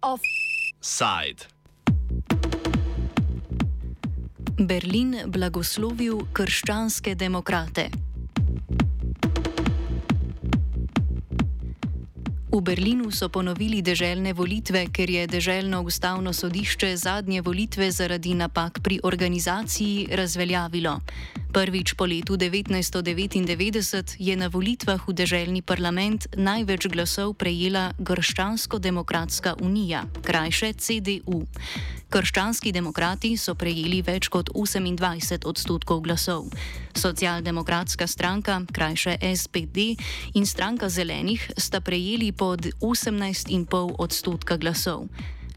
Offside. Berlin blagoslovil krščanske demokrate. V Berlinu so ponovili deželne volitve, ker je deželno ustavno sodišče zadnje volitve zaradi napak pri organizaciji razveljavilo. Prvič po letu 1999 je na volitvah v deželni parlament največ glasov prejela Grščansko-demokratska unija, krajše CDU. Krščanski demokrati so prejeli več kot 28 odstotkov glasov. Socialdemokratska stranka, krajše SPD, in stranka zelenih sta prejeli pod 18,5 odstotka glasov.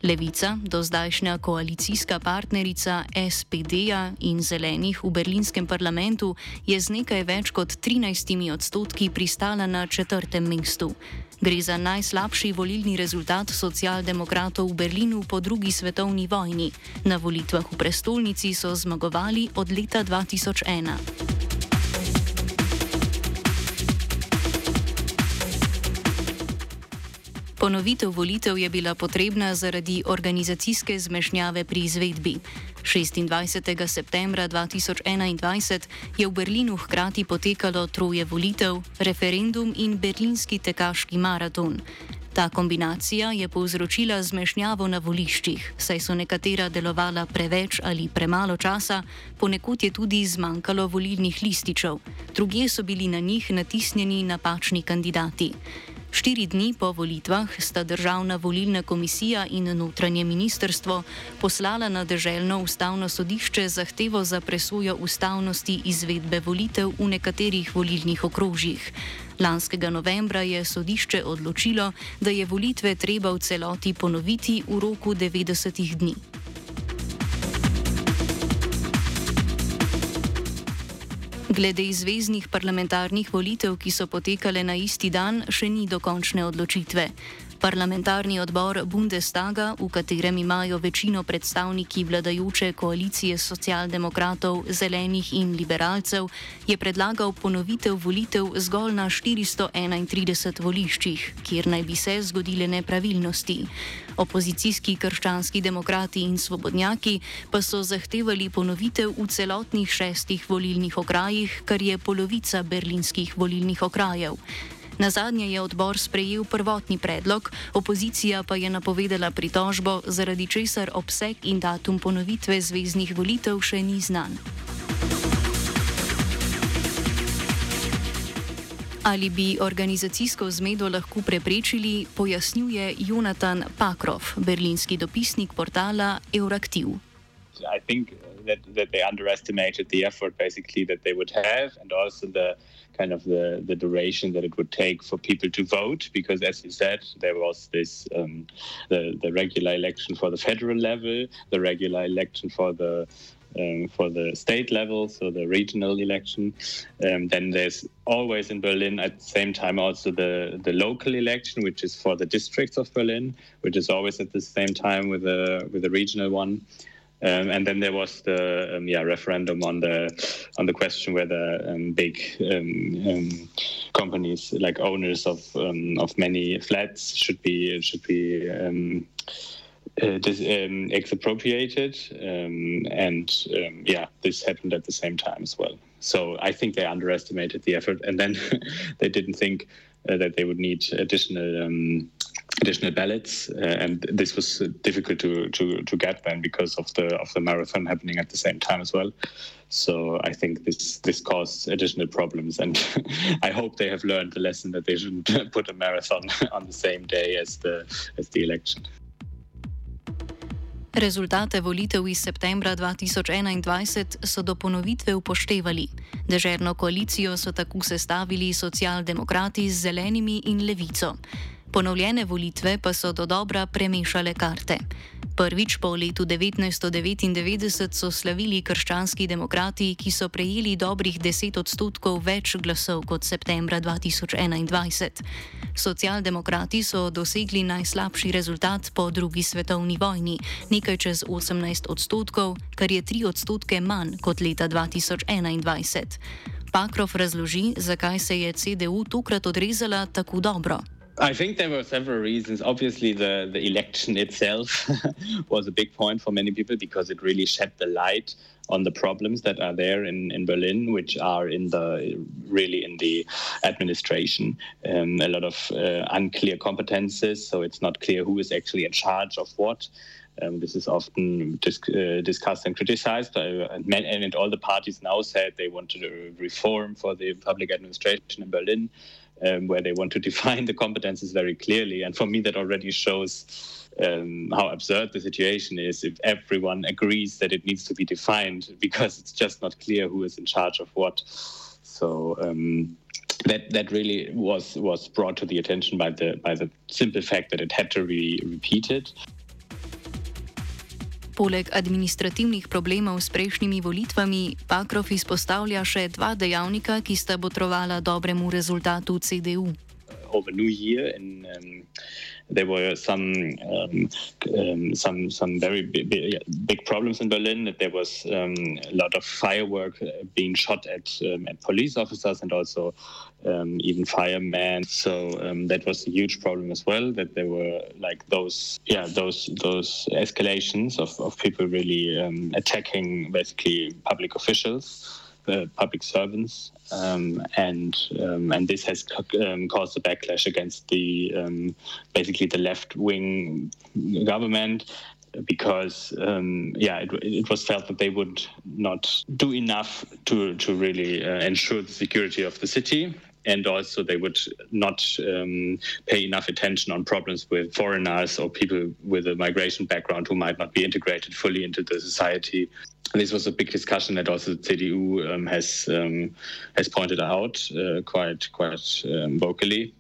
Levica, do zdajšnja koalicijska partnerica SPD-ja in zelenih v berlinskem parlamentu, je z nekaj več kot 13 odstotki pristala na četrtem mestu. Gre za najslabši volilni rezultat socialdemokratov v Berlinu po drugi svetovni vojni. Na volitvah v prestolnici so zmagovali od leta 2001. Ponovitev volitev je bila potrebna zaradi organizacijske zmešnjave pri izvedbi. 26. septembra 2021 je v Berlinu hkrati potekalo troje volitev, referendum in berlinski tekaški maraton. Ta kombinacija je povzročila zmešnjavo na voliščih, saj so nekatera delovala preveč ali premalo časa, ponekod je tudi zmanjkalo volilnih lističev, druge so bili na njih natisnjeni napačni kandidati. Štiri dni po volitvah sta Državna volilna komisija in notranje ministrstvo poslala na Državno ustavno sodišče zahtevo za presojo ustavnosti izvedbe volitev v nekaterih volilnih okrožjih. Lanskega novembra je sodišče odločilo, da je volitve treba v celoti ponoviti v roku 90 dni. Glede izveznih parlamentarnih volitev, ki so potekale na isti dan, še ni dokončne odločitve. Parlamentarni odbor Bundestaga, v katerem imajo večino predstavniki vladajoče koalicije socialdemokratov, zelenih in liberalcev, je predlagal ponovitev volitev zgolj na 431 voliščih, kjer naj bi se zgodile nepravilnosti. Opozicijski krščanski demokrati in svobodnjaki pa so zahtevali ponovitev v celotnih šestih volilnih okrajih, kar je polovica berlinskih volilnih okrajev. Na zadnje je odbor sprejel prvotni predlog, opozicija pa je napovedala pritožbo, zaradi česar obseg in datum ponovitve zvezdnih volitev še ni znan. Ali bi organizacijsko zmedo lahko preprečili, pojasnjuje Jonathan Pakrov, berlinski dopisnik portala Euraktiv. I think that, that they underestimated the effort basically that they would have and also the kind of the, the duration that it would take for people to vote because as you said there was this um, the, the regular election for the federal level the regular election for the um, for the state level, so the regional election. Um, then there's always in Berlin at the same time also the, the local election, which is for the districts of Berlin, which is always at the same time with the with the regional one. Um, and then there was the um, yeah referendum on the on the question whether um, big um, um, companies like owners of um, of many flats should be should be uh, dis, expropriated. And yeah this happened at the same time as well. So I think they underestimated the effort. And then they didn't think uh, that they would need additional additional ballots, uh, and this was difficult to, to, to get then because of the of the marathon happening at the same time as well. So I think this this caused additional problems, and I hope they have learned the lesson that they shouldn't put a marathon on the same day as the as the election. Rezultate volitev iz septembra 2021 so do ponovitve upoštevali. Državno koalicijo so tako sestavili socialdemokrati z zelenimi in levico. Ponovljene volitve pa so do dobra premešale karte. Prvič po letu 1999 so slavili krščanski demokrati, ki so prejeli dobrih 10 odstotkov več glasov kot septembra 2021. Socialdemokrati so dosegli najslabši rezultat po drugi svetovni vojni, nekaj čez 18 odstotkov, kar je 3 odstotke manj kot leta 2021. Pakrov razloži, zakaj se je CDU tokrat odrezala tako dobro. I think there were several reasons. Obviously, the, the election itself was a big point for many people because it really shed the light on the problems that are there in, in Berlin, which are in the really in the administration. Um, a lot of uh, unclear competences, so it's not clear who is actually in charge of what. Um, this is often dis- uh, discussed and criticized, uh, and, and all the parties now said they wanted to reform for the public administration in Berlin um, where they want to define the competences very clearly. And for me, that already shows um, how absurd the situation is if everyone agrees that it needs to be defined because it's just not clear who is in charge of what. So um, that that really was was brought to the attention by the by the simple fact that it had to be repeated. Poleg administrativnih problemov s prejšnjimi volitvami, Pakrov izpostavlja še dva dejavnika, ki sta botrovala dobremu rezultatu CDU. Over New Year and um, there were some um, um, some some very big, big, problems in Berlin. That there was um, a lot of firework uh, being shot at um, at police officers and also even firemen. So that was a huge problem as well. That there were like those yeah those those escalations of, of people really attacking basically public officials public servants, um, and um, and this has um, caused a backlash against the um, basically the left wing government because um, yeah, it, it, was felt that they would not do enough to to really uh, ensure the security of the city. And also, they would not um, pay enough attention on problems with foreigners or people with a migration background who might not be integrated fully into the society this was a big discussion that also the CDU um, has um, has pointed out uh, quite quite um, vocally.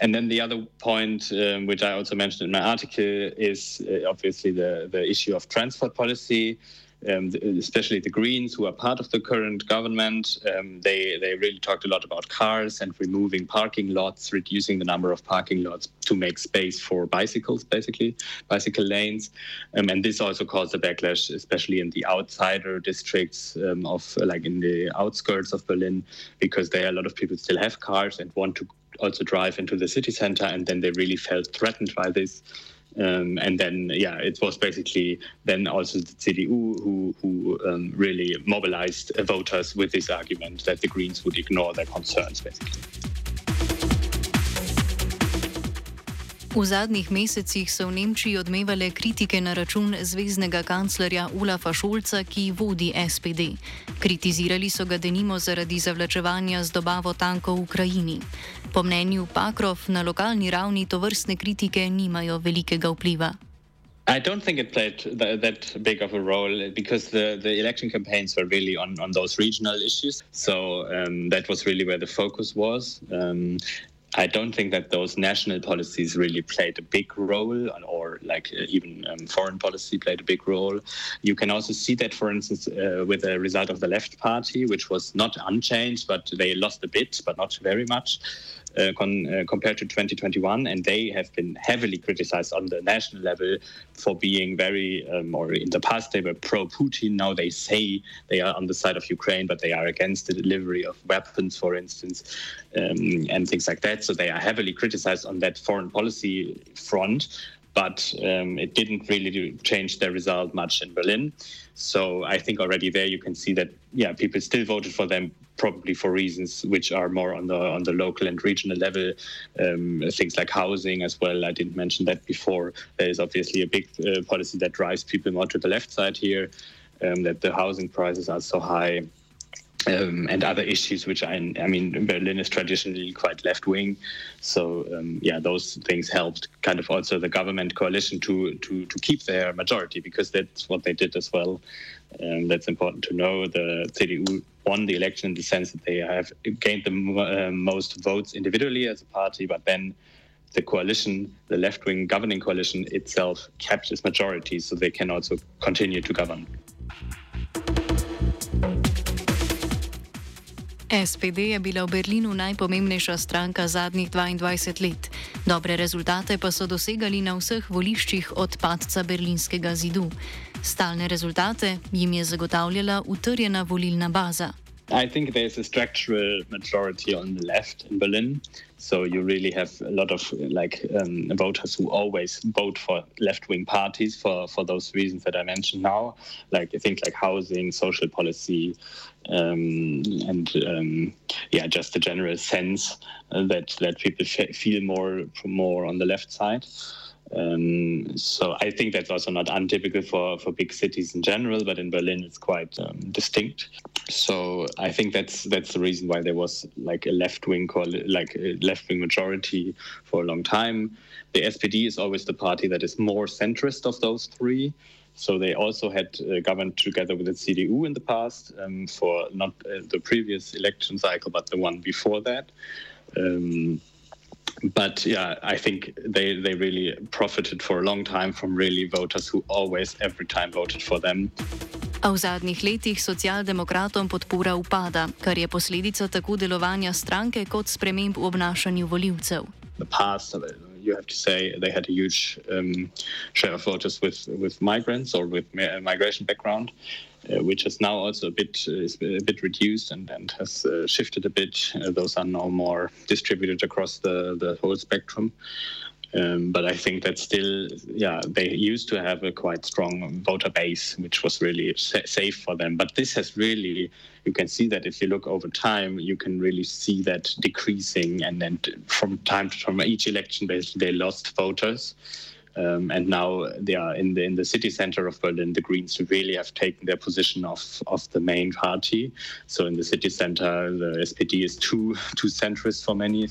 And then the other point, um, which I also mentioned in my article, is uh, obviously the the issue of transport policy um, especially the Greens, who are part of the current government, um, they they really talked a lot about cars and removing parking lots, reducing the number of parking lots to make space for bicycles, basically bicycle lanes, um, and this also caused a backlash, especially in the outsider districts um, of like in the outskirts of Berlin, because there are a lot of people still have cars and want to also drive into the city center, and then they really felt threatened by this. Um, and then, yeah, it was basically then also the CDU who, who um, really mobilized voters with this argument that the Greens would ignore their concerns, basically. V zadnjih mesecih so v Nemčiji odmevale kritike na račun zvezdnega kanclerja Ulafa Šolca, ki vodi SPD. Kritizirali so ga denimo zaradi zavlačevanja z dobavo tankov v Ukrajini. Po mnenju Pakrov na lokalni ravni to vrstne kritike nimajo velikega vpliva. I don't think it played that, that, big of a role because the, the election campaigns were really on, on those regional issues. So um, that was really where the focus was. Um, I don't think that those national policies really played a big role, or like uh, even um, foreign policy played a big role. You can also see that, for instance, uh, with the result of the Left Party, which was not unchanged, but they lost a bit, but not very much. Uh, con, uh, compared to 2021, and they have been heavily criticized on the national level for being very, um, or in the past they were pro-Putin. Now they say they are on the side of Ukraine, but they are against the delivery of weapons, for instance, um, and things like that. So they are heavily criticized on that foreign policy front but um, it didn't really change their result much in Berlin. So I think already there you can see that yeah, people still voted for them probably for reasons which are more on the on the local and regional level. Um, things like housing as well. I didn't mention that before. There is obviously a big uh, policy that drives people more to the left side here. Um, that the housing prices are so high um, and other issues, which I, I mean, Berlin is traditionally quite left wing, so um, yeah, those things helped kind of also the government coalition to to to keep their majority because that's what they did as well. Um, that's important to know. The CDU won the election in the sense that they have gained the uh, most votes individually as a party, but then the coalition, the left wing governing coalition itself, kept its majority, so they can also continue to govern. SPD je bila v Berlinu najpomembnejša stranka zadnjih 22 let. Dobre rezultate pa so dosegali na vseh voliščih od padca berlinskega zidu. Stalne rezultate jim je zagotavljala utrjena volilna baza. I think there's a structural majority on the left in Berlin. So you really have a lot of like um, voters who always vote for left-wing parties for, for those reasons that I mentioned now, like I think like housing, social policy, um, and um, yeah, just the general sense that that people feel more more on the left side. Um, so I think that's also not untypical for, for big cities in general, but in Berlin it's quite um, distinct. So I think that's that's the reason why there was like a left wing like left wing majority for a long time. The SPD is always the party that is more centrist of those three. So they also had uh, governed together with the CDU in the past um, for not uh, the previous election cycle, but the one before that. Um, but yeah, I think they, they really profited for a long time from really voters who always, every time voted for them. A v zadnjih letih socialdemokratom podpora upada, kar je posledica tako delovanja stranke kot sprememb v obnašanju voljivcev. You have to say they had a huge um, share of voters with, with migrants or with migration background. Uh, which is now also a bit uh, is a bit reduced and, and has uh, shifted a bit. those are now more distributed across the, the whole spectrum. Um, but I think that still, yeah, they used to have a quite strong voter base, which was really sa safe for them. But this has really, you can see that if you look over time, you can really see that decreasing. And then from time to from each election, basically, they lost voters. Um, and now they are in the in the city center of Berlin. The Greens really have taken their position of of the main party. So in the city center, the SPD is too too centrist for many.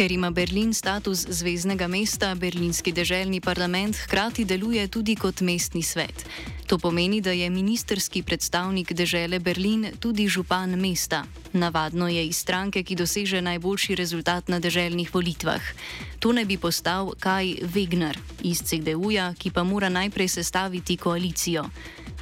Ker ima Berlin status zvezdnega mesta, berlinski deželni parlament hkrati deluje tudi kot mestni svet. To pomeni, da je ministerski predstavnik dežele Berlin tudi župan mesta. Navadno je iz stranke, ki doseže najboljši rezultat na deželnih volitvah. To naj bi postal Kaj Wegner iz CDU-ja, ki pa mora najprej sestaviti koalicijo.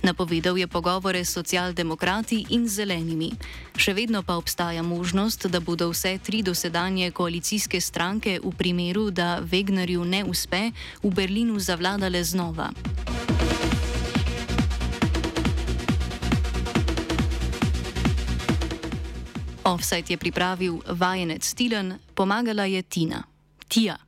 Napovedal je pogovore s socialdemokrati in zelenimi. Še vedno pa obstaja možnost, da bodo vse tri dosedanje koalicijske stranke v primeru, da Wegnerju ne uspe, v Berlinu zavladale znova. Offside je pripravil vajenec Stilen, pomagala je Tina. Tija.